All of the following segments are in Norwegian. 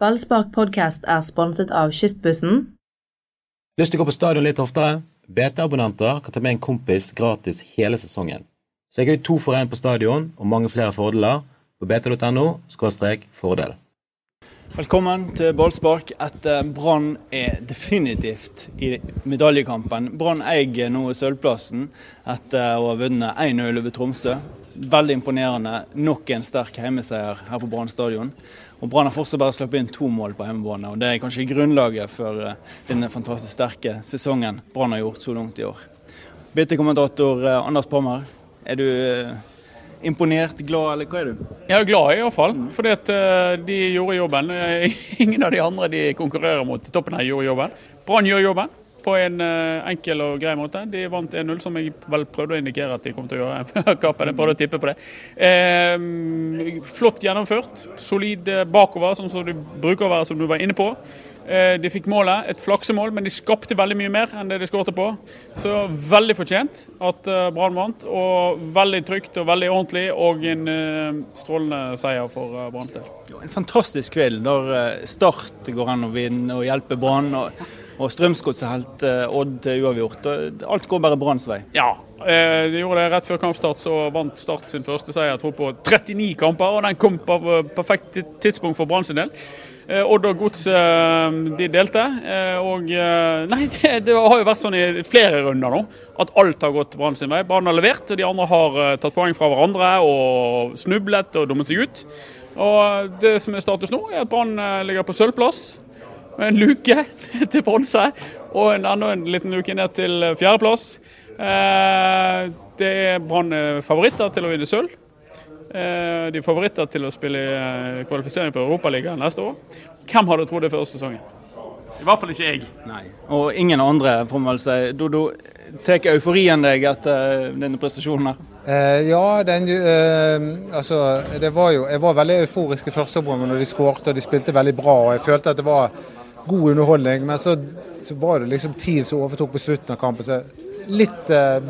Ballspark podcast er sponset av Kystbussen. Lyst til å gå på stadion litt oftere? BT-abonnenter kan ta med en kompis gratis hele sesongen. Så jeg har to for én på stadion og mange flere fordeler på bt.no fordel. Velkommen til ballspark etter Brann er definitivt i medaljekampen. Brann eier nå sølvplassen etter å ha vunnet 1-0 over Tromsø. Veldig imponerende. Nok en sterk heimeseier her på Brann stadion. Og Brann har fortsatt bare sluppet inn to mål på hjemmebane. og Det er kanskje grunnlaget for eh, denne fantastisk sterke sesongen Brann har gjort så langt i år. BT-kommentator eh, Anders Pammer, er du eh, imponert, glad, eller hva er du? Jeg er glad i hvert fall, fordi at de gjorde jobben. Ingen av de andre de konkurrerer mot toppen her gjorde jobben. Brann gjør jobben på en enkel og grei måte. De vant 1-0, som jeg vel prøvde å indikere at de kom til å gjøre før kampen. Jeg prøvde å tippe på det. Eh, flott gjennomført. Solid bakover, sånn som de bruker å være, som du var inne på. Eh, de fikk målet, et flaksemål, men de skapte veldig mye mer enn det de skårte på. Så veldig fortjent at uh, Brann vant, og veldig trygt og veldig ordentlig. Og en eh, strålende seier for Brann. En fantastisk kveld når Start går an å vinne og hjelpe Brann. og og Strømsgodset Odd til uavgjort. Alt går bare Branns vei. Ja, de gjorde det rett før kampstart, så vant Start sin første seier tror på 39 kamper. og Den kom på perfekt tidspunkt for Brann sin del. Odd og Gods de delte. Og nei, det, har jo vært sånn i flere runder nå at alt har gått Brann sin vei. Brann har levert, og de andre har tatt poeng fra hverandre og snublet og dummet seg ut. Og Det som er status nå, er at Brann ligger på sølvplass en luke til bronse og en, annen en liten luke ned til fjerdeplass. Eh, det er Brann favoritter til å vinne sølv. Eh, de er favoritter til å spille kvalifisering for Europaligaen neste år. Hvem hadde trodd det før sesongen? I hvert fall ikke jeg. Nei, Og ingen andre, får man vel si. Dodo, tar euforien deg etter denne prestasjonen her? Eh, ja, den, eh, altså, det var jo, jeg var veldig euforisk i første omgang når de skårte og de spilte veldig bra. og Jeg følte at det var god underholdning, men så, så var det liksom TIL som overtok på slutten av kampen. så Litt eh,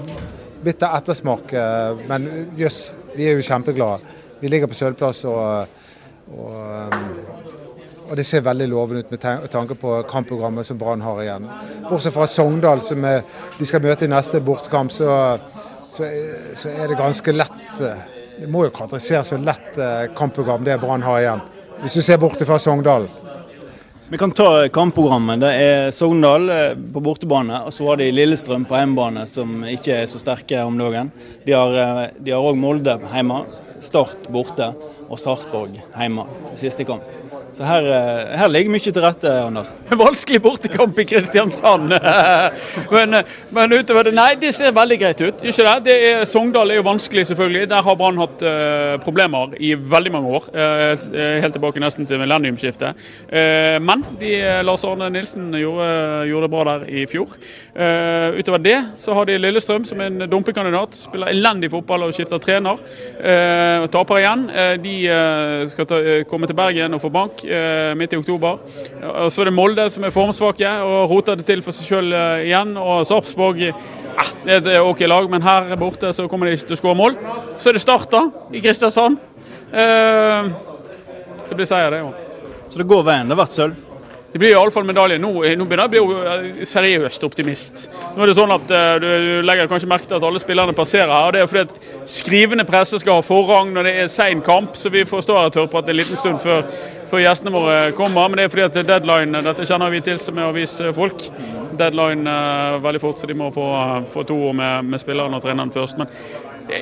bitter ettersmak, eh, men jøss, vi er jo kjempeglade. Vi ligger på sølvplass og, og, og, det ser veldig lovende ut med tanke på kampprogrammet som Brann har igjen. Bortsett fra Sogndal, som er, de skal møte i neste bortkamp, så, så, så er det ganske lett Det må jo karakteriseres som lett eh, kampprogram det Brann har igjen, hvis du ser bort fra Sogndal. Vi kan ta kampprogrammet. Det er Sogndal på bortebane, og så har de Lillestrøm på hjemmebane, som ikke er så sterke om dagen. De har òg Molde hjemme, Start borte og Sarpsborg hjemme siste kamp. Så her, her, ligger mye til rette, Anders. Vanskelig bortekamp i Kristiansand. men, men, utover det Nei, det ser veldig greit ut. Ikke det? det er, Sogndal er jo vanskelig, selvfølgelig. Der har Brann hatt uh, problemer i veldig mange år. Uh, helt tilbake nesten til millenniumsskiftet. Uh, men de, Lars Arne Nilsen gjorde, gjorde, det bra der i fjor. utover det så har de Lillestrøm som en dumpekandidat. Spiller elendig fotball og skifter trener. taper igjen. de skal ta, komme til Bergen og få bank midt i oktober. Og Så er det Molde som er formsvake og roter det til for seg sjøl igjen. Og Sarpsborg eh, det er et OK lag, men her borte så kommer de ikke til å skåre mål. Så er det Start i Kristiansand. Det blir seier, det òg. Så det går veien. Det har vært sølv? Det blir iallfall medalje. Nå, nå begynner jeg å bli seriøst optimist. Nå er det sånn at uh, du, legger kanskje merke til at alle spillerne passerer her. og Det er fordi at skrivende presse skal ha forrang når det er sein kamp, så vi får stå her og tørrprate en liten stund før, før, gjestene våre kommer. Men det er fordi at deadline, dette kjenner vi til som er avisfolk. Deadline veldig fort, så de må få, få to ord med, med spilleren og treneren først. Men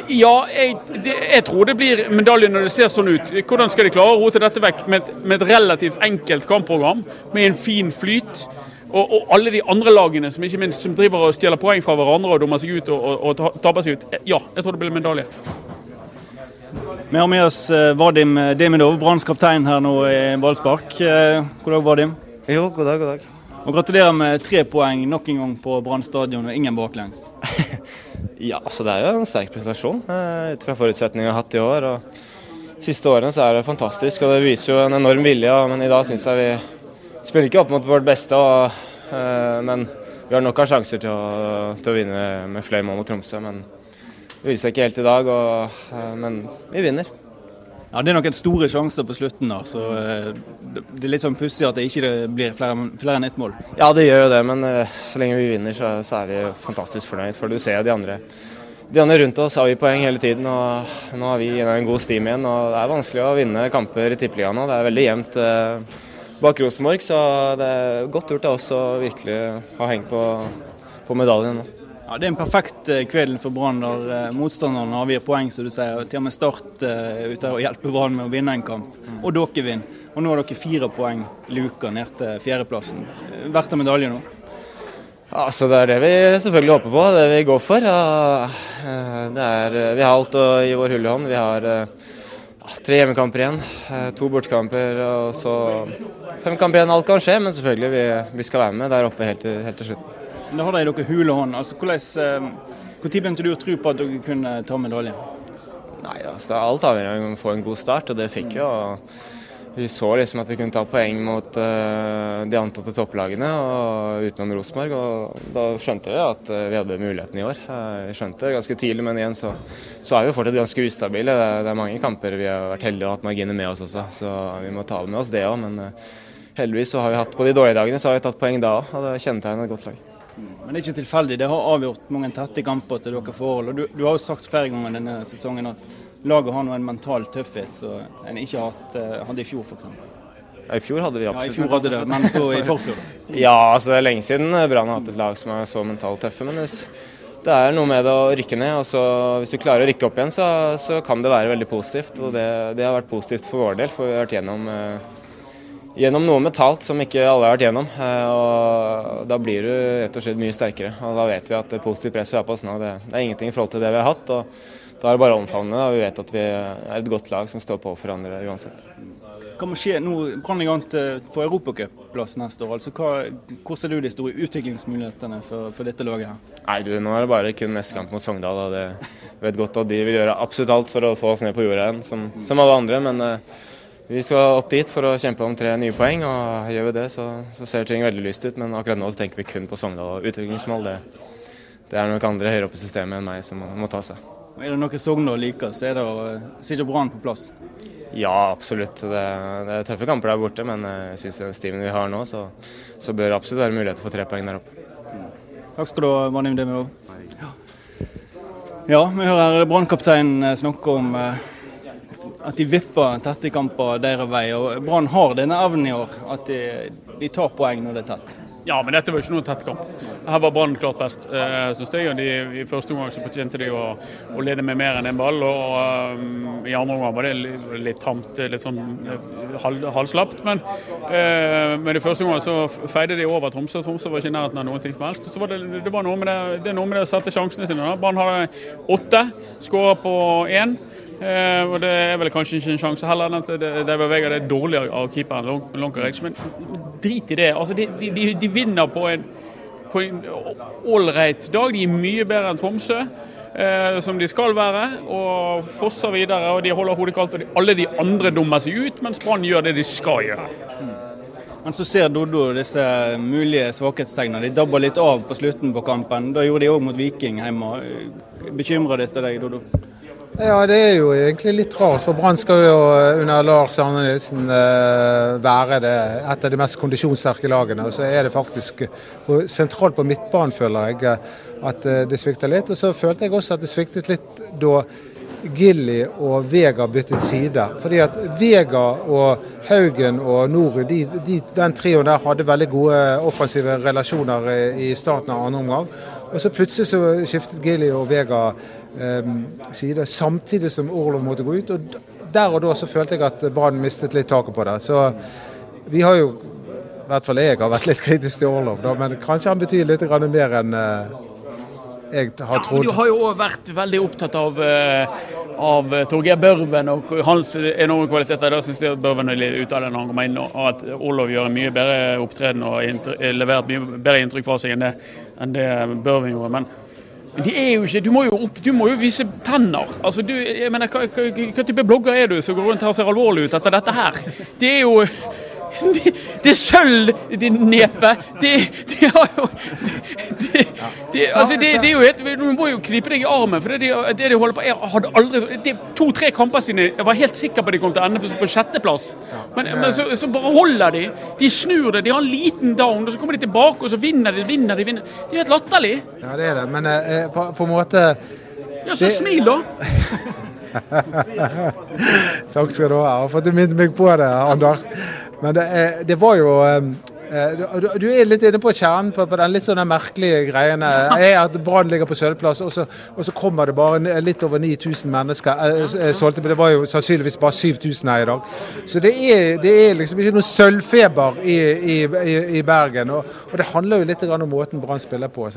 ja, jeg, det, jeg, tror det blir medalje når det ser sånn ut. Hvordan skal de klare å rote dette vekk med, med et relativt enkelt kampprogram, med en fin flyt? Og, og, alle de andre lagene som ikke minst som driver og stjeler poeng fra hverandre og dummer seg ut og, og, og taper seg ut. Ja, jeg tror det blir medalje. Vi har med oss Vadim Demidov, Branns kaptein her nå i Ballspark. God dag, Vadim. Jo, god dag, god dag. Og Gratulerer med tre poeng nok en gang på Brann stadion og ingen baklengs. ja, altså det er jo en sterk prestasjon uh, ut fra forutsetningene vi har hatt i år. og Siste årene så er det fantastisk, og det viser jo en enorm vilje. Men i dag syns jeg vi spiller ikke opp mot vårt beste, og, uh, men vi har nok av sjanser til å, til å vinne med flere mål mot Tromsø. Men det viser seg ikke helt i dag, og, uh, men vi vinner. Ja, Det er noen store sjanser på slutten. da, så eh, Det er litt sånn pussig at det ikke blir flere, flere enn ett mål. Ja, det gjør jo det, men uh, så lenge vi vinner, så, er vi fantastisk fornøyd. For du ser jo de andre de andre rundt oss har vi poeng hele tiden, og nå har vi en god stim igjen. og Det er vanskelig å vinne kamper i Tippeligaen nå. Det er veldig jevnt uh, bak Rosenborg, så det er godt gjort av oss å virkelig ha hengt på, på medaljen nå. Ja, Det er en perfekt eh, kveld for Brann der Motstanderne motstanderen avgir poeng, som du sier. Til og med Start uh, ute og hjelper Brann med å vinne en kamp. Og dere vinner. Og nå har dere fire poeng luka ned til fjerdeplassen. Verdt en medalje nå? Ja, så Det er det vi selvfølgelig håper på, det vi går for. Ja, er, vi har alt i vår hulle hånd. Vi har ja, tre hjemmekamper igjen, to bortekamper og så fem kamper igjen. Alt kan skje, men selvfølgelig vi, vi skal være med der oppe helt til, helt til slutt. Det har de i deres hule hånd. Altså, hvordan, hvor tid begynte du å tro på at dere kunne ta medalje? Nei, altså, Alt avhengig av å få en god start, og det fikk vi. Vi så liksom at vi kunne ta poeng mot uh, de antatte topplagene og utenom Rosenborg. Da skjønte vi at uh, vi hadde muligheten i år. Uh, vi skjønte det ganske tidlig, men igjen så, så er vi fortsatt ganske ustabile. Det er, det er, mange kamper vi har vært heldige og hatt marginer med oss også, så vi må ta med oss det òg. Men heldigvis så har vi hatt på de dårlige dagene så har vi tatt poeng da òg, og det kjennetegner et godt lag. Men det er ikke tilfeldig. Det har avgjort mange tette kamper til dere forhold. Du, du, har jo sagt flere ganger denne sesongen at laget har nå en mental tøffhet som en ikke hatt, uh, hadde i fjor, f.eks. Ja, I fjor hadde vi absolutt Ja, i fjor hadde det, men så i forfjor? ja, altså det er lenge siden Brann har hatt et lag som er så mentalt tøffe. Men det er noe med det å rykke ned. og så Hvis du klarer å rykke opp igjen, så, så kan det være veldig positivt. Og det, det, har vært positivt for vår del, for vi har vært gjennom uh, gjennom noe mentalt som ikke alle har vært gjennom. Eh, og Da blir du rett og slett mye sterkere. og Da vet vi at det positive presset vi har på oss nå, det, er ingenting i forhold til det vi har hatt. og Da er det bare å omfavne det. Vi vet at vi er et godt lag som står på for hverandre uansett. Hva må skje? Nå Brann i gang til for europacupplass neste år. altså hva, Hvor ser du de store utviklingsmulighetene for, for dette laget? her? Nei, du, Nå er det bare kun neste kamp mot Sogndal. og det vet godt at De vil gjøre absolutt alt for å få oss ned på jorda igjen, som, som alle andre. men uh, vi skal opp dit for å kjempe om tre nye poeng, og gjør vi det, så, så ser ting veldig lyst ut. Men akkurat nå tenker vi kun på Sogndal og utviklingsmål. Det, det er nok andre høyere oppe i systemet enn meg som må, må ta seg. Er det noe Sogndal liker, så er det å sitte Brann på plass? Ja, absolutt. Det, det, er tøffe kamper der borte, men jeg syns den stimen vi har nå, så, så bør det absolutt være muligheter for tre poeng der oppe. Takk skal du ha, Vanim Demirov. Ja. ja, vi hører brannkapteinen snakke om eh, at de vipper tette kamper deres vei. og Brann har denne evnen i år, at de, de, tar poeng når det er tett. Ja, men dette var ikke noen tett kamp. Her var Brann klart best, eh, syns jeg. og de, I første omgang så fortjente de å, å, lede med mer enn en ball. og um, I andre omgang var det litt, tamt, litt sånn hal, halvslapt. Men, eh, men i første omgang så feide de over Tromsø. Tromsø var ikke i nærheten av noen ting som helst. Så var det, det, var noe med det, det, noe med det å sette sjansene sine. Brann hadde åtte, skåra på én. Eh, og Det er vel kanskje ikke en sjanse heller. at det beveger det dårligere av keeperen Lonkarex, men drit i det. Altså, de, de, de vinner på en på en ålreit dag. De er mye bedre enn Tromsø, eh, som de skal være. Og fosser videre, og de holder hodet kaldt. Og de, alle de andre dummer seg ut, mens Brann gjør det de skal gjøre. Mm. Men så ser Doddo disse mulige svakhetstegnene. De dabber litt av på slutten på kampen. Da gjorde de òg mot Viking hjemme. Bekymrer dette deg, Doddo? Ja, det er jo egentlig litt rart. For Brann skal jo eh, under Lars Arne Nilsen eh, være det, et av de mest kondisjonssterke lagene. Og så er det faktisk sentralt på midtbanen, føler jeg, at eh, det svikter litt. Og så følte jeg også at det sviktet litt da Gilly og Vega byttet side. Fordi at Vega og Haugen og Norud, de, de, den trioen der hadde veldig gode offensive relasjoner i starten av andre omgang. Og så plutselig så skiftet Gilly og Vega side, samtidig som Orlov måtte gå ut. og Der og da så følte jeg at Brann mistet litt taket på det. Så vi har jo, i hvert fall jeg har vært litt kritisk til Orlov, da, men kanskje han betyr litt mer enn eh, jeg har trodd. Ja, du har jo òg vært veldig opptatt av, eh, av Torgeir Børven og hans enorme kvaliteter. Da syns jeg Børven er litt ute av han kommer inn, og at Orlov gjør en mye bedre opptreden og leverer et mye bedre inntrykk fra seg enn det, enn det Børven gjorde. Men men de er jo ikke, du må jo, opp, du må jo vise tenner. Altså, du, jeg mener, hva, hva, hva, type blogger er du som går rundt her og ser alvorlig ut etter dette her? Det er jo det, det er det nepe. Det, det har jo det, de, altså det, er jo helt, Du må jo knipe deg i armen, for det, det de holder på Jeg hadde aldri To-tre kamper sine jeg var helt sikker på at de kom til å ende på, på sjetteplass. Men, men så, så bare holder de. De snur det. De har en liten down, og så kommer de tilbake, og så vinner de, vinner de. vinner. Det er jo helt latterlig. Ja, det er det. Men eh, på, på en måte Ja, så smil, da. Takk skal du ha. Jeg har fått minnet meg på det, Anders. Men det, det var jo eh, eh, du, du er litt inne på kjernen på, på den litt sånne merkelige greiene. Er at Brann ligger på sølvplass, og og så kommer det bare litt over 9000 mennesker. eh, eh, solgte, men det var jo sannsynligvis bare 7000 her i dag. Så det er, det er liksom ikke noe sølvfeber i, i, i, i Bergen. Og, og det handler jo litt om måten Brann spiller på.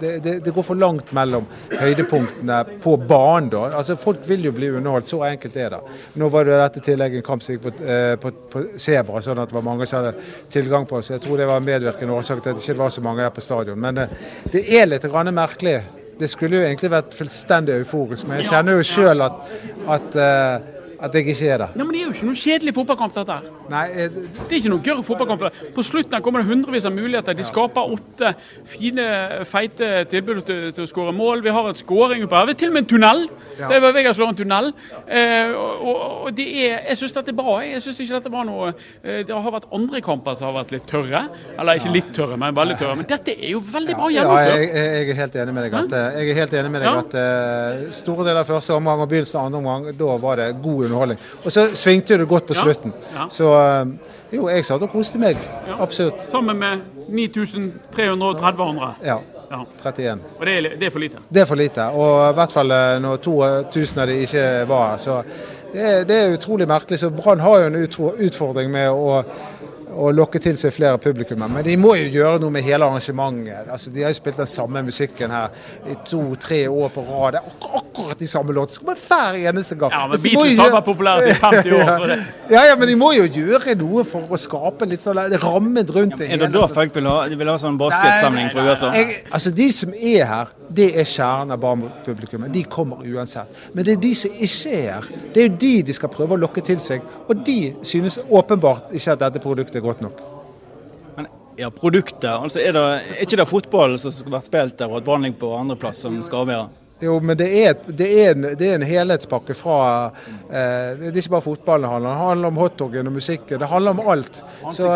Det, det, det går for langt mellom høydepunktene på banen. da. Altså Folk vil jo bli underholdt, så enkelt er det. Nå var det dette tillegget en kamp som gikk på, eh, Sebra, sånn at det var mange som hadde tilgang på. Så jeg tror det var en medvirkende årsak til at det ikke var så mange her på stadion. Men eh, det er litt grann merkelig. Det skulle jo egentlig vært fullstendig euforisk, men jeg kjenner jo sjøl at, at, eh, at jeg ikke er det. Nei, men Det er jo ikke noe kjedelig fotballkamp, dette her. Nei, jeg... Det er ikke noen gørr fotballkamp. På slutten kommer det hundrevis av muligheter. De skaper åtte fine, feite tilbud til, til å skåre mål. Vi har et skåring oppe her. Vi har til og med en tunnel. Det var Vegard slår en tunnel. Eh, og, og, det er, jeg syns dette er bra. Jeg synes ikke dette var noe eh, Det har vært andre kamper som har vært litt tørre. Eller ikke litt tørre, men veldig tørre. Men dette er jo veldig bra Ja, gjennomført. jeg, jeg jeg er helt enig med deg. At, eh, jeg er helt enig med deg Ja. at eh, Store deler av første omgang og begynnelsen av andre omgang, da var det god underholdning. Og så svingte det godt på slutten. Ja. Så eh, jo, jeg satt og koste meg. Ja. Absolutt. Sammen med 9330 andre. Ja. Ja. 31. Og det er, det er for lite. Det er for lite. Og i hvert fall eh, når 2000 av de ikke var her. Så det er, det er utrolig merkelig. Så Brann har jo en utfordring med å å lokke til seg flere publikummer. Men de må jo gjøre noe med hele arrangementet. Altså, de har jo spilt den samme musikken her i to-tre år på rad. Det er ak akkurat de samme låtene. Hver eneste gang. Ja, men Altså, Beatles har gjøre- vært populære i 50 år. Så det. Ja, ja, men de må jo gjøre noe for å skape litt sånn rammen rundt det Er det da folk vil ha, de vil ha sånn basketsamling fra USA? jeg, altså De som er her, det er kjernen av barnepublikummet. De kommer uansett. Men det er de som ikke er her. Det er jo de de skal prøve å lokke til seg. Og de synes åpenbart ikke at dette produktet er godt nok. Men, ja, produktet. Altså, er, det, er ikke det fotball som skulle vært spilt der, og at Brann ligger på andreplass, som skal avgjøre? Jo, men det er, det er, en, det er en helhetspakke fra eh, Det er ikke bare fotballen det handler om. Det handler om hotdogen og musikken. Det handler om alt. Så,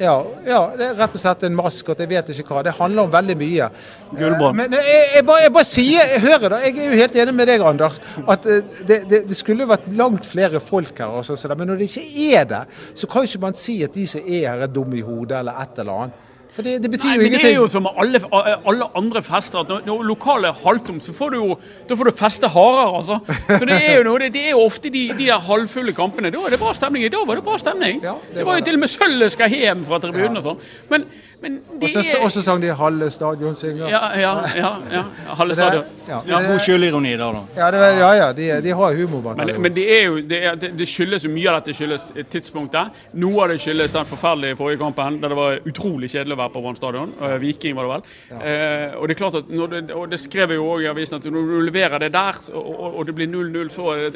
ja, ja, det er rett og slett en maskot. Jeg vet ikke hva. Det handler om veldig mye. Gullbånd. Men jeg, jeg, bare, jeg bare sier, jeg hører da, jeg er jo helt enig med deg, Anders, at eh, det, det, skulle vært langt flere folk her. Og sånn men når det ikke er det, så kan jo ikke man si at de som er her, er dumme i hodet eller et eller annet. For det, det betyr Nei, jo men Det er jo som alle, alle andre fester. at Når, når lokalet er halvtomt, så får du jo da får du feste hardere. altså. Så Det er jo noe, det, det er jo ofte de, de der halvfulle kampene. Da er det bra stemning. I dag var det bra stemning. Ja, det det, var jo til og med sølvet skal hjem fra tribunen og sånn. Men Og så- er sang de 'Halve stadion synger'. Ja, ja, ja. ja. Halve stadion. ja. Ja. God sjølironi der, da. Ja, det, ja, ja de, de har humor. Men, men det er jo, det, er, det, skyldes jo mye av dette skyldes tidspunktet. Noe av det skyldes den forferdelige forrige kampen, der det var utrolig kjedelig å være på Brann stadion. Eh, Viking, var det vel. Eh, og det er klart at når det, og det skrev jeg jo også i avisen, at når du leverer det der, og, og det blir 0-0, så det,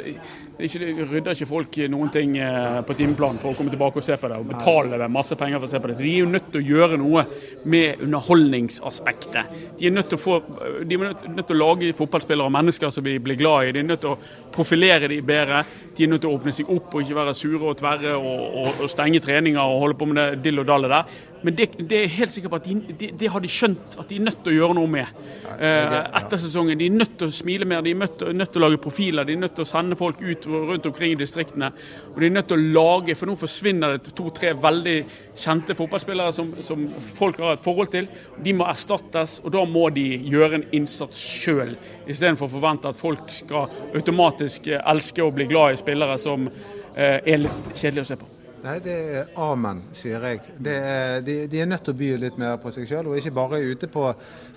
det, ikke, det rydder ikke folk noen ting eh, på timeplan for å komme tilbake og se på det, og betale masse penger for å se på det. Så de er jo nødt til å gjøre noe med underholdningsaspektet. De er nødt til å, få, de er nødt, nødt til å lage fotballspillere og mennesker som vi blir glad i. De er nødt til å profilere de bedre. De er nødt til å åpne seg opp og ikke være sure og tverre og, og, og stenge treninger og holde på med det dill og dallet der. Men det, det er helt sikkert at de, de, det har de skjønt at de er nødt til å gjøre noe med eh, etter sesongen. De er nødt til å smile mer, de er nødt nødt til å lage profiler, de er nødt til å sende folk ut rundt omkring i distriktene. Og de er nødt til å lage, for nå forsvinner det to-tre veldig kjente fotballspillere som, som folk har et forhold til. De må erstattes, og da må de gjøre en innsats sjøl, istedenfor å forvente at folk skal automatisk eh, elsker å bli glad i spillere som eh, er litt kjedelige å se på. Nei, det er amen, sier jeg. Det er, de, de er nødt til å by litt mer på seg sjøl, og ikke bare ute på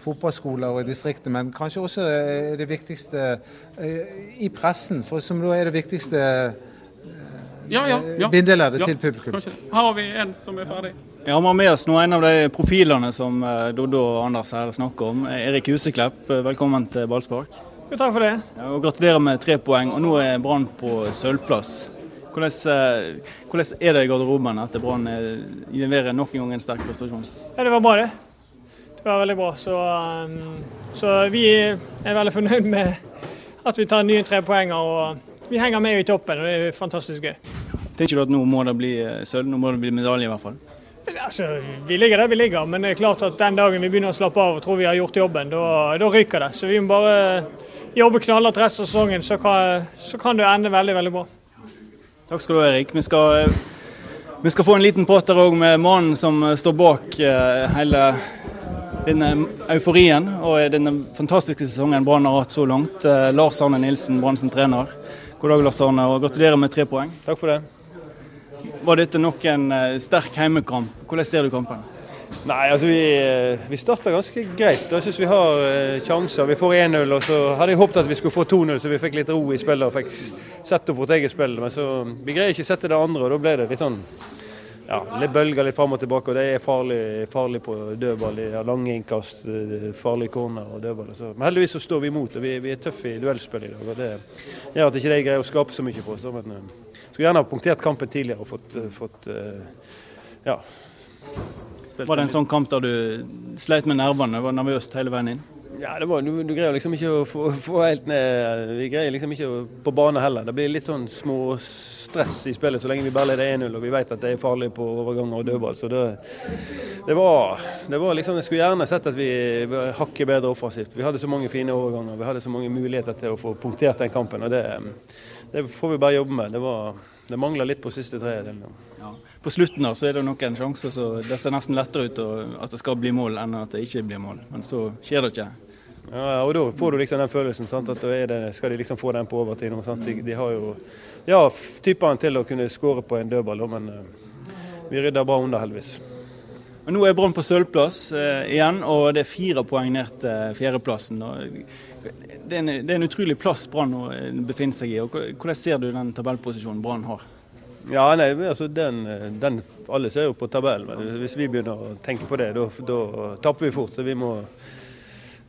fotballskoler og i distriktet, men kanskje også eh, det viktigste i pressen, for som da er det viktigste Ja, ja, ja. bindeleddet Ja, til publikum. Kanskje. Her har vi en som er ferdig. Jeg har med oss nå en av de profilene som Doddo og Anders her snakker om. Erik Huseklepp, velkommen til ballspark. Jo, takk for det. Ja, og gratulerer med tre poeng. Og nå er Brann på sølvplass. Hvordan, eh, hvordan er det i garderoben etter Brann leverer nok en gang en sterk prestasjon? Ja, Det var bra, det. Det var veldig bra. Så, um, så vi er veldig fornøyd med at vi tar nye tre poenger. og Vi henger med i toppen, og det er fantastisk gøy. Tenker du at nå må det bli sølv, nå må det bli medalje i hvert fall? Altså, Vi ligger der vi ligger, men det er klart at den dagen vi begynner å slappe av og tror vi har gjort jobben, da, da ryker det. Så vi må bare jobbe knallhardt resten av sesongen, så kan, så kan, det ende veldig veldig bra. Takk skal du ha, Erik. Vi skal, vi skal få en liten prat her òg med mannen som står bak eh, hele denne euforien og denne fantastiske sesongen Brann har hatt så langt. Eh, Lars Arne Nilsen, Brann trener. God dag, Lars Arne, og gratulerer med tre poeng. Takk for det. Var dette nok en eh, sterk heimekamp? Hvordan ser du kampen? Nei, altså Vi, eh, vi starta ganske greit. Jeg syns vi har eh, sjanser. Vi får 1-0. og Så hadde jeg håpet at vi skulle få 2-0, så vi fikk litt ro i spillet og fikk sett opp vårt eget spill. Men så vi greier ikke å sette det andre, og da ble det litt sånn ja, litt bølger litt fram og tilbake. og Det er farlig, farlig på dødball. De lange innkast, farlige corner og dødball. Så. Men heldigvis så står vi imot. og Vi, vi er tøffe i duellspill i dag. og Det gjør at ikke de greier å skape så mye for oss. Men, skulle gjerne ha punktert kampen tidligere og fått, eh, fått eh, ja. Var det en sånn kamp der du sleit med nervene, var nervøst hele veien inn? Ja, det var, du, du greier liksom ikke å få, få, helt ned Vi greier liksom ikke å, på bane heller. Det blir litt sånn små stress i spillet så lenge vi bare leder 1-0 og vi vet at det er farlig på overganger og dødball. Så det, det, var, det var liksom Jeg skulle gjerne sett at vi hakket bedre offensivt. Vi hadde så mange fine overganger, vi hadde så mange muligheter til å få punktert den kampen. og det det får vi bare jobbe med. Det, var, det mangler litt på siste tredjedelen. På slutten da, så er det nok en sjanse, så det ser nesten lettere ut at det skal bli mål enn at det ikke blir mål. Men så skjer det ikke. Ja, og Da får du liksom den følelsen. Sant? at det, Skal de liksom få den på overtid? De, de, har jo ja, typene til å kunne skåre på en dødball, men uh, vi rydder bra under, heldigvis. Og nå er Brann på sølvplass eh, igjen, og det er fire poeng ned til fjerdeplassen. Det er, en, det er en utrolig plass Brann befinner seg i. og Hvordan ser du den tabellposisjonen Brann har? Ja, nei, altså den, den, Alle ser jo på tabellen, men hvis vi begynner å tenke på det, da tapper vi fort. Så vi må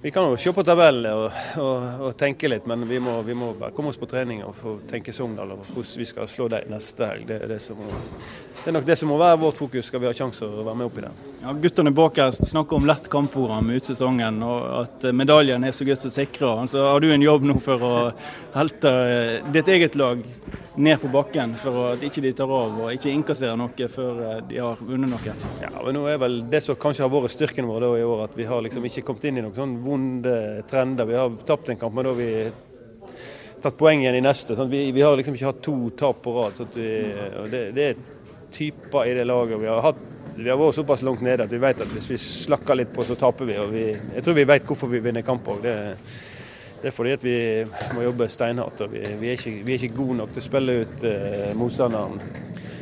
vi kan jo se på tabellen og, og, og, tenke litt, men vi må, vi må, bare komme oss på trening og få tenke Sogndal og hvordan vi skal slå dem neste helg. Det er, det, som, det er, nok det som må være vårt fokus, skal vi ha sjanse å være med oppi det. Ja, guttene bak her snakker om lett kampprogram ut sesongen, og at medaljen er så godt som sikra. Altså, har du en jobb nå for å helte ditt eget lag ned på bakken for at ikke de tar av og ikke innkasserer noe før eh, de har vunnet noe. Ja, men nå er vel Det som kanskje har vært styrken vår i år, at vi har liksom ikke kommet inn i noen sånn vonde trender. Vi har tapt en kamp, men da har vi tatt poeng igjen i neste. Sånn vi, vi, har liksom ikke hatt to tap på rad. Sånn vi, det, det, er typer i det laget. Vi har, hatt, vi har vært såpass langt nede at vi vet at hvis vi slakker litt på, så taper vi. Vi jeg tror vi vet hvorfor vi vinner kamp òg. Det er fordi at vi må jobbe steinhardt. og Vi, vi, er, ikke, vi er, ikke, gode nok til å spille ut eh, motstanderen.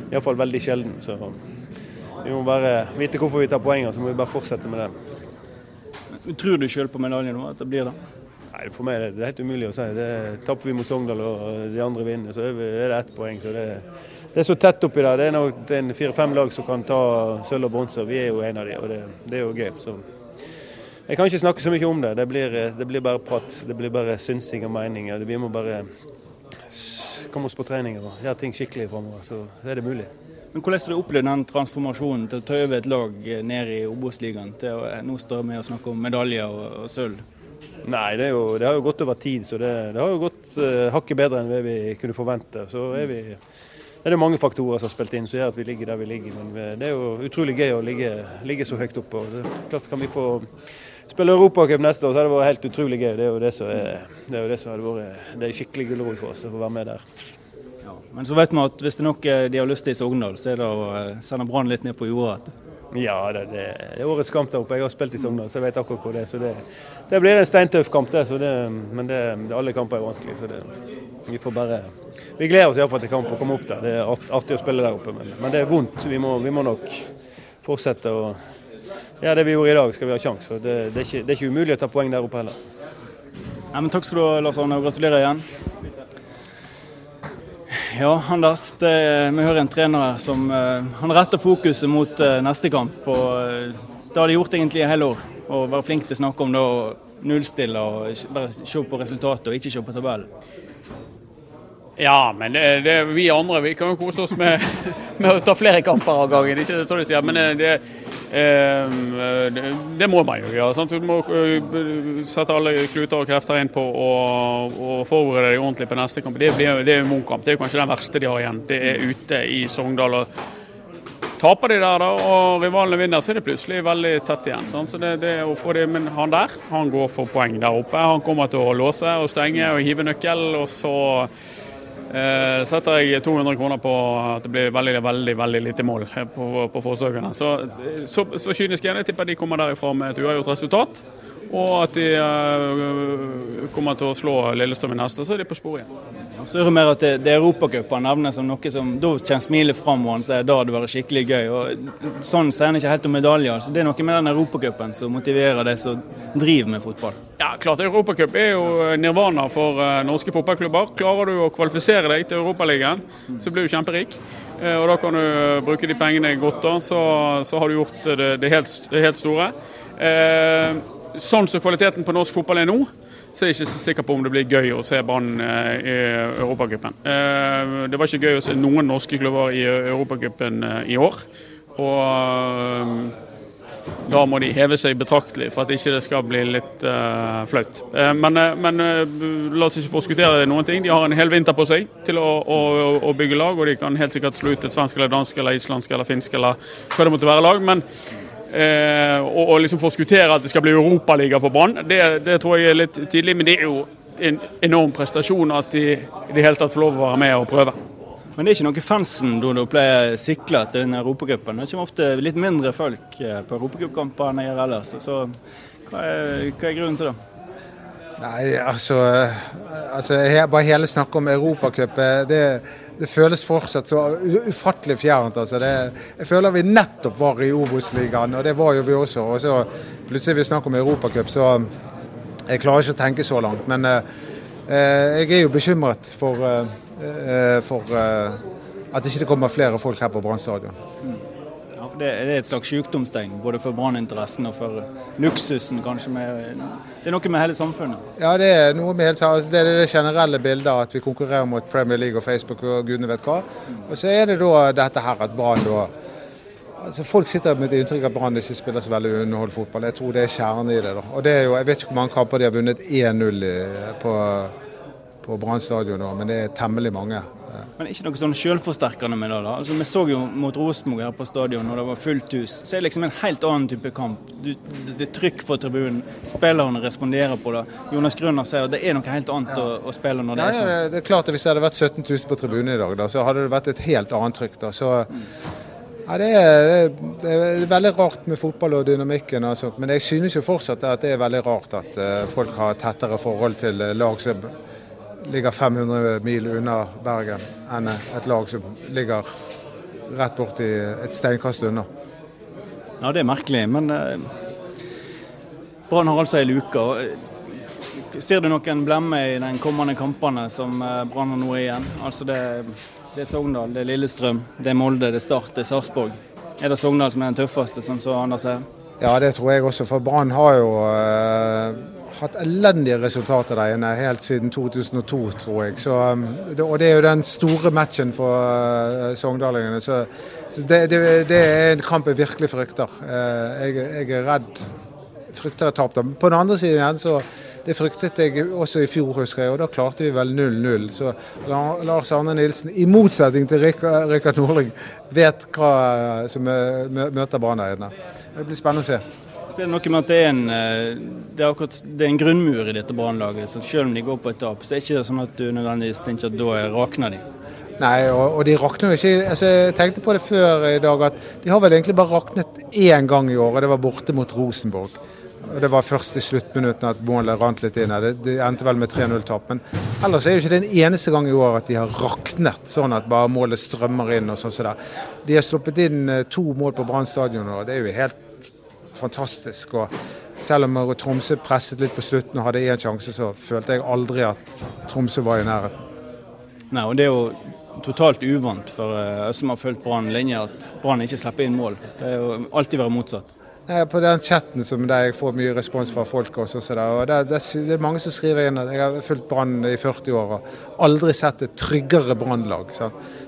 Iallfall veldig sjelden. Så vi må bare vite hvorfor vi tar poengene, så må vi bare fortsette med det. Tror du sjøl på medalje nå, at det blir det? Nei, For meg er det helt umulig å si. Det Tapper vi mot Sogndal og de andre vinner, så er det ett poeng. så det, det er så tett oppi der. Det er nok fire-fem lag som kan ta sølv og bronse. Vi er jo en av de, og det, det er jo gøy. Så jeg kan ikke snakke så mye om det. Det blir, det blir bare prat. Det blir bare synsing og meninger. Vi må bare komme oss på trening og gjøre ting skikkelig framover. Så er det mulig. Men Hvordan har du opplevd den transformasjonen til å ta over et lag ned i Obos-ligaen til å nå stå med og snakke om medaljer og, og sølv? Nei, det, jo, det, har jo gått over tid, så det, det har jo gått uh, hakket bedre enn det vi kunne forvente. Så er, vi, er det mange faktorer som har spilt inn som gjør at vi ligger der vi ligger. Men det er jo utrolig gøy å ligge, ligge så høyt oppe. Og det, klart kan vi få spille Europacup neste år, så hadde det vært helt utrolig gøy. Det er jo det som, er, det er, det som hadde vært det er skikkelig gulrot for oss å få være med der. Ja, men så vet vi at hvis det er noe de har lyst til i Sogndal, så er det å eh, sende Brann litt ned på jorda. Ja, det, det, er årets kamp der oppe. Jeg har spilt i Sogndal, så jeg vet akkurat hvor det er. Så det, det blir en steintøff kamp, det, men alle kamper er vanskelige. så vi får bare Vi gleder oss iallfall til kamp og komme opp der. Det er artig å spille der oppe, men, men det er vondt. Vi må, vi må nok fortsette å ja, det vi gjorde i dag, skal vi ha sjanse. Det, det, det er ikke umulig å ta poeng der oppe heller. Ja, men takk skal du ha, Lars Arne, og gratulerer igjen. Ja, Anders. Det, vi hører en trener her som uh, han retter fokuset mot uh, neste kamp. og uh, Det har de gjort egentlig i hele år. Å være flink til å snakke om det og nullstille og bare se på resultatet og ikke se på tabellen. Ja, men det, det, vi andre vi kan jo kose oss med, med å ta flere kamper av gangen. ikke sånn de sier, men det, det, det må man jo gjøre. Sant? Du må sette alle kluter og krefter inn på å forberede deg ordentlig på neste kamp. Det, blir, det er jo Munch-kamp. Det er kanskje den verste de har igjen. Det er ute i Sogndal. og Taper de der da, og rivalene vinner, så er det plutselig veldig tett igjen. Sant? Så det, det å få det, Men han der, han går for poeng der oppe. Han kommer til å låse og stenge og hive nøkkel. Og så eh, setter jeg 200 kroner på at det blir veldig veldig, veldig lite mål på, på forsøkene. Så, så, så kynisk igjen. Jeg tipper de kommer derifra med et uavgjort resultat. Og at de eh, kommer til å slå Lillestrøm i neste, så er de på sporet igjen. Så er det mer at det, det Europacup han nevner som noe som Da kommer smilet fram, og han sier da hadde vært skikkelig gøy. og Sånn sier han ikke helt om medaljer. så Det er noe med den europacupen som motiverer de som driver med fotball. Ja, klart Europacup er jo nirvana for uh, norske fotballklubber. Klarer du å kvalifisere deg til Europaligaen, så blir du kjemperik. Uh, og da kan du bruke de pengene godt, da, så, så har du gjort det, det, helt, det helt, store. Eh, sånn som kvaliteten på norsk fotball er nå, så er jeg ikke så sikker på om det blir gøy å se Brann eh, i Europacupen. Eh, det var ikke gøy å se noen norske klubber i Europacupen eh, i år. Og da må de heve seg betraktelig for at ikke det skal bli litt uh, flaut. Men, men la oss ikke forskuttere noen ting. De har en hel vinter på seg til å, å, å, bygge lag, og de kan helt sikkert slå ut et svensk eller dansk eller islandsk eller finsk eller hva det måtte være lag. Men Eh, og, og, liksom forskuttere at det skal bli europaliga for Brann, det, det, tror jeg er litt tidlig. Men det er jo en enorm prestasjon at de i det hele tatt får lov å være med og prøve. Men det er ikke noe fansen da du pleier sikle til denne europacupen? Det kommer ofte litt mindre folk eh, på europacupkamper enn jeg gjør ellers. Så hva er, hva er grunnen til det? Nei, altså, eh, altså Bare hele snakket om europacup det føles fortsatt så ufattelig fjernt. Altså. Det, jeg føler vi nettopp var i Obos-ligaen, og det var jo vi også. Og så plutselig vi snakk om Europacup, så jeg klarer ikke å tenke så langt. Men eh, eh jeg er jo bekymret for, eh, for eh, at ikke det kommer flere folk her på Brann stadion. Mm det, er et slags sykdomstegn, både for branninteressen og for luksusen, kanskje. Med, det er noe med hele samfunnet? Ja, det er noe med hele, det, er det generelle bildet at vi konkurrerer mot Premier League og Facebook og gudene vet hva. Og så er det da dette her at Brann da Altså, folk sitter med et inntrykk at Brann ikke spiller så veldig underholdt fotball. Jeg tror det er kjernen i det. da. Og det er jo, Jeg vet ikke hvor mange kamper de har vunnet 1-0 på, på Brann stadion, men det er temmelig mange. Men ikke noe sånn selvforsterkende med det. da. Altså, Vi så jo mot Rosenborg her på stadion når det var fullt hus. Så er det liksom en helt annen type kamp. Du, det er trykk for tribunen. Spillerne responderer på det. Jonas Grønner sier at det er noe helt annet ja. å, å, spille når det Nei, er sånn. Ja, det er klart at Hvis det hadde vært 17 000 på tribunen i dag, da, så hadde det vært et helt annet trykk. da. Så... Ja, det er, det er, veldig rart med fotball og dynamikken, altså. men jeg synes jo fortsatt at det er veldig rart at uh, folk har tettere forhold til lag som ligger 500 mil unna Bergen, enn et lag som ligger rett borti et steinkast unna. Ja, det er merkelig, men eh, Brann har altså ei luke. Ser du noen blemmer i den kommende kampene som eh, Brann har nå igjen? Altså det, det, er Sogndal, det er Lillestrøm, det er Molde, det er Start, det er Sarpsborg. Er det Sogndal som er den tøffeste, som så Anders her? Ja, det tror jeg også. For Brann har jo eh, hatt elendige resultater der inne helt siden 2002, tror jeg. Så, um, og det er jo den store matchen for uh, sogndalingene. Så, det, det, det, er en kamp jeg virkelig frykter. Uh, jeg, jeg, er redd frykter jeg tap. På den andre siden igjen så det fryktet jeg også i fjor, husker jeg, og da klarte vi vel 0-0. Så Lars Arne Nilsen, i motsetning til Rikard Norling, vet hva som møter Brann. Det blir spennende å se. Så er det noe med at det er en, eh, det er akkurat, det er en grunnmur i dette brannlaget. så Selv om de går på et tap, så er det ikke sånn at du nødvendigvis tenker at da rakner de. Nei, og, og de rakner jo ikke. Altså, jeg tenkte på det før i dag at de har vel egentlig bare raknet én gang i år, og det var borte mot Rosenborg. Og Det var først i sluttminuttene at målet rant litt inn. Det, det endte vel med 3-0-tap. Men ellers er det ikke den eneste gang i år at de har raknet sånn at bare målet strømmer inn. og sånn så der. De har sluppet inn eh, to mål på Brann stadion, og det er jo helt fantastisk. og selv om Tromsø presset litt på slutten og hadde én sjanse, så følte jeg aldri at Tromsø var i nærheten. Nei, og Det er jo totalt uvant for oss uh, som har fulgt Brann lenge, at Brann ikke slipper inn mål. Det er jo alltid vært motsatt. Nei, på den chatten som der jeg får mye respons fra folk. også, så der, og det, det, det er mange som skriver inn at jeg har fulgt Brann i 40 år og aldri sett et tryggere Brannlag.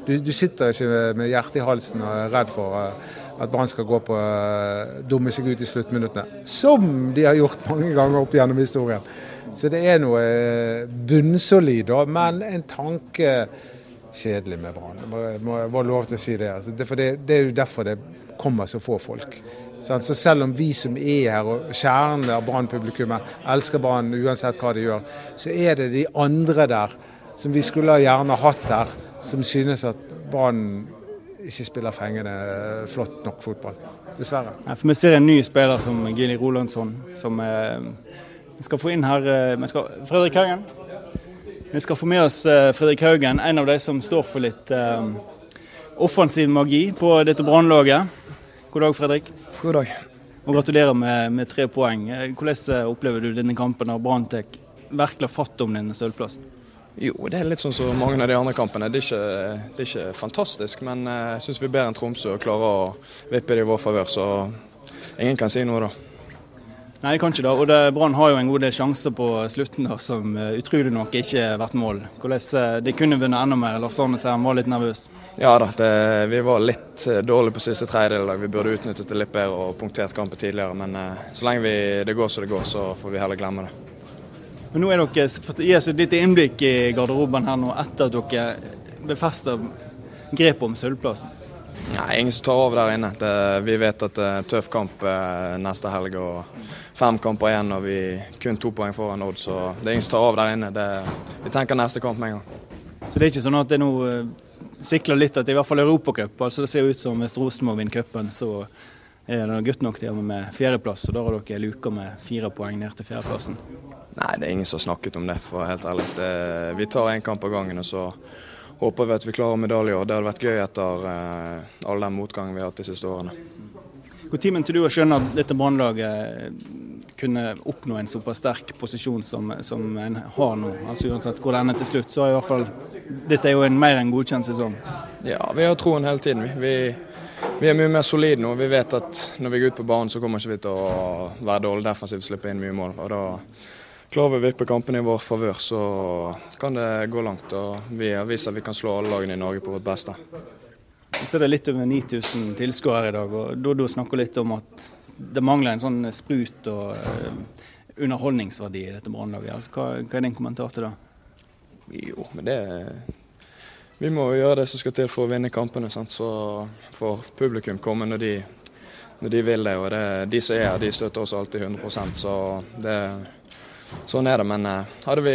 Du, du sitter ikke med, med hjertet i halsen og er redd for eh, at Brann skal gå på uh, dumme seg ut i sluttminuttene. Som de har gjort mange ganger opp gjennom historien. Så det er noe eh, bunnsolid, men en tanke kjedelig med Brann. Jeg må, lov til å si. Altså, det, for det, det er jo derfor det kommer så få folk. Så selv om vi som er her, og kjernen av Brann-publikummet, elsker Brann uansett hva de gjør, så er det de andre der som vi skulle gjerne hatt her, som synes at Brann ikke spiller fengende flott nok fotball. Dessverre. Ja, for Vi ser en ny spiller som Gini Rolandsson, som eh, vi skal få inn her eh, skal, Fredrik Haugen. Vi skal få med oss eh, Fredrik Haugen, en av de som står for litt eh, offensiv magi på dette Brannlaget. God dag, Fredrik. God dag. Og Gratulerer med, med, tre poeng. Hvordan eh, opplever du denne kampen når Brann tar virkelig fatt om denne sølvplassen? Jo, det er litt sånn som mange av de andre kampene. Det er ikke, det er ikke fantastisk, men eh, jeg syns vi er bedre enn Tromsø og klarer å vippe det i vår favør. Så ingen kan si noe da. Nei, det kan ikke det. Og Brann har jo en god del sjanser på slutten da, som uh, utrolig nok ikke har vært mål. Hvordan, uh, de kunne vunnet enda mer. Lars Arne han var litt nervøs. Ja da, det, vi var litt dårlige på siste tredjedel. Vi burde utnyttet det litt bedre og punktert kampen tidligere. Men så lenge vi, det går som det går, så får vi heller glemme det. Men nå er dere, Gi oss et lite innblikk i garderoben her nå etter at dere befester grepet om sølvplassen. Nei, ingen som tar over der inne. Det, vi vet at det er tøff kamp neste helg. og fem kamper igjen og vi kun to poeng foran Odd, så det er ingen som tar av der inne. Det, vi tenker neste kamp med en gang. Så det er ikke sånn at det nå uh, sikler litt at det i hvert fall Europacup, altså det ser ut som hvis Rosenborg vinner cupen, så er det gutt nok til med fjerdeplass, og da har dere luka med fire poeng ned til fjerdeplassen. Nei, det er ingen som har snakket om det, for å være helt ærlig. Det, vi tar én kamp av gangen, og så håper vi at vi klarer medaljer. Det hadde vært gøy etter uh, all den motgangen vi har hatt de siste årene. Når begynte du å skjønne at dette brannlaget kunne oppnå en såpass sterk posisjon som, som en har nå? Altså Uansett hvor det ender til slutt, så er i hvert fall dette er jo en mer enn godkjent sesong. Ja, vi har troen hele tiden. Vi, vi er mye mer solide nå. Vi vet at når vi går ut på banen, så kommer ikke vi til å være dårlig defensivt, slippe inn mye mål. og da Klarer vi å vippe kampene i vår favør, så kan det gå langt. og Vi har vist at vi kan slå alle lagene i Norge på vårt beste. Så er det litt over 9000 tilskuere i dag. og Dodo snakker litt om at det mangler en sånn sprut og uh, underholdningsverdi i dette Brannlaget. Altså, hva, hva, er din kommentar til det? Jo, men det Vi må gjøre det som skal til for å vinne kampene. Sant? Så får publikum komme når de, når de vil det. Og det, de som er her, de støtter oss alltid 100% så det Sånn er det, men uh, hadde vi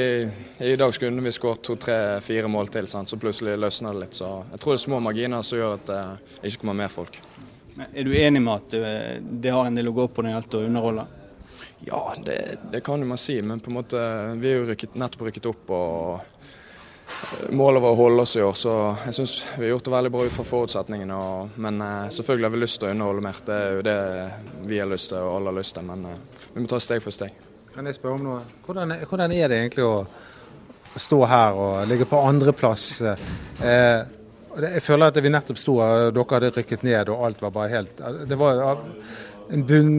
i dag skulle vi skåret to-tre-fire mål til, sant? så plutselig løsner det litt. Så jeg tror det er små marginer som gjør at uh, det ikke kommer mer folk. Men er du enig med at uh, det har en del å gå på når det gjelder å underholde? Ja, det, det kan man si, men på en måte, vi er jo rykket, nettopp rykket opp. og Målet var å holde oss i år, så jeg syns vi har gjort det veldig bra ut fra forutsetningene. Og, men selvfølgelig har vi lyst til å underholde mer. Det er jo det vi har lyst til og alle har lyst til. Men vi må ta steg for steg. Kan jeg spørre om noe? Hvordan, hvordan er det egentlig å stå her og ligge på andreplass? Eh, jeg føler at vi nettopp sto her, dere hadde rykket ned og alt var bare helt Det var en bunn,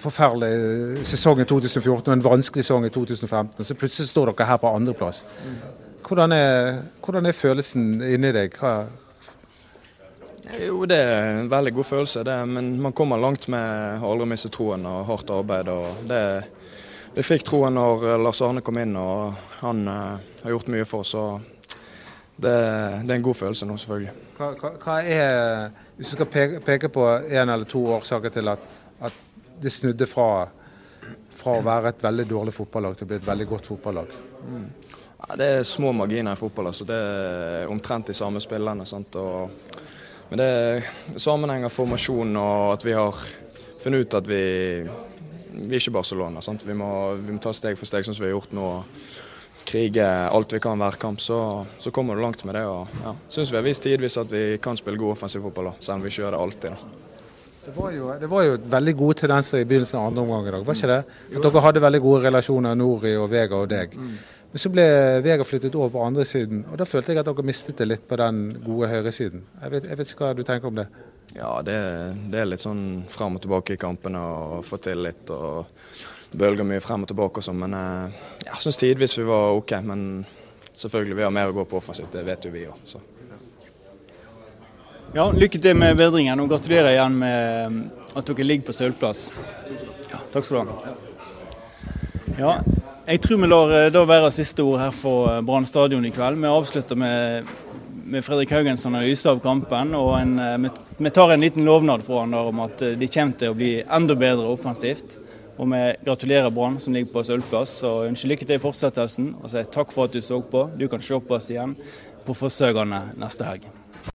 forferdelig sesong i 2014 og en vanskelig sesong i 2015. Så plutselig står dere her på andreplass. Hvordan er, hvordan er følelsen inni deg? Hva jo, det er en veldig god følelse, det, men man kommer langt med å aldri miste troen og hardt arbeid. og det vi fikk troen når eh, Lars Arne kom inn, og han uh, har gjort mye for oss. Så det, det, er en god følelse nå, selvfølgelig. Hva, hva, hva er, Hvis du skal peke, peke på en eller to årsaker til at, at det snudde fra, fra, å være et veldig dårlig fotballag til å bli et veldig godt fotballag? Mm. Ja, det er små marginer i fotball. altså Det er omtrent de samme spillerne. Og, men det er sammenheng av formasjon og at vi har funnet ut at vi vi er ikke Barcelona. Vi må, vi, må, ta steg for steg, sånn som vi har gjort nå. Krige alt vi kan hver kamp, så, så kommer du langt med det. og ja, Syns vi har vist tidvis at vi kan spille god offensiv fotball, selv om vi ikke gjør det alltid. da. Det var, jo, det var jo veldig gode tendenser i begynnelsen av andre omgang i dag, var ikke det? At dere hadde veldig gode relasjoner, Nori og Vega og deg. Mm. Men så ble Vega flyttet over på andre siden, og da følte jeg at dere mistet det litt på den gode høyresiden. Jeg vet, jeg vet ikke hva du tenker om det? Ja, det, det, er litt sånn frem og tilbake i kampene og få til litt. og Bølger mye frem og tilbake og sånn. Men eh, jeg syns tidvis vi var OK. Men selvfølgelig, vi har mer å gå på offensivt. Det vet jo vi òg. Ja, lykke til med bedringen og gratulerer igjen med at dere ligger på sølvplass. Ja, takk skal du ha. Ja, jeg tror vi lar eh, da være siste ord her for eh, Brann stadion i kveld. Vi avslutter med med Fredrik Haugens analyse av kampen. og en, eh, Vi tar en liten lovnad fra han om at de kommer til å bli enda bedre offensivt. Og vi gratulerer Brann som ligger på sølvplass. og Ønsker lykke til i fortsettelsen. Og sier takk for at du så på. Du kan se på oss igjen på Forsøkene neste helg.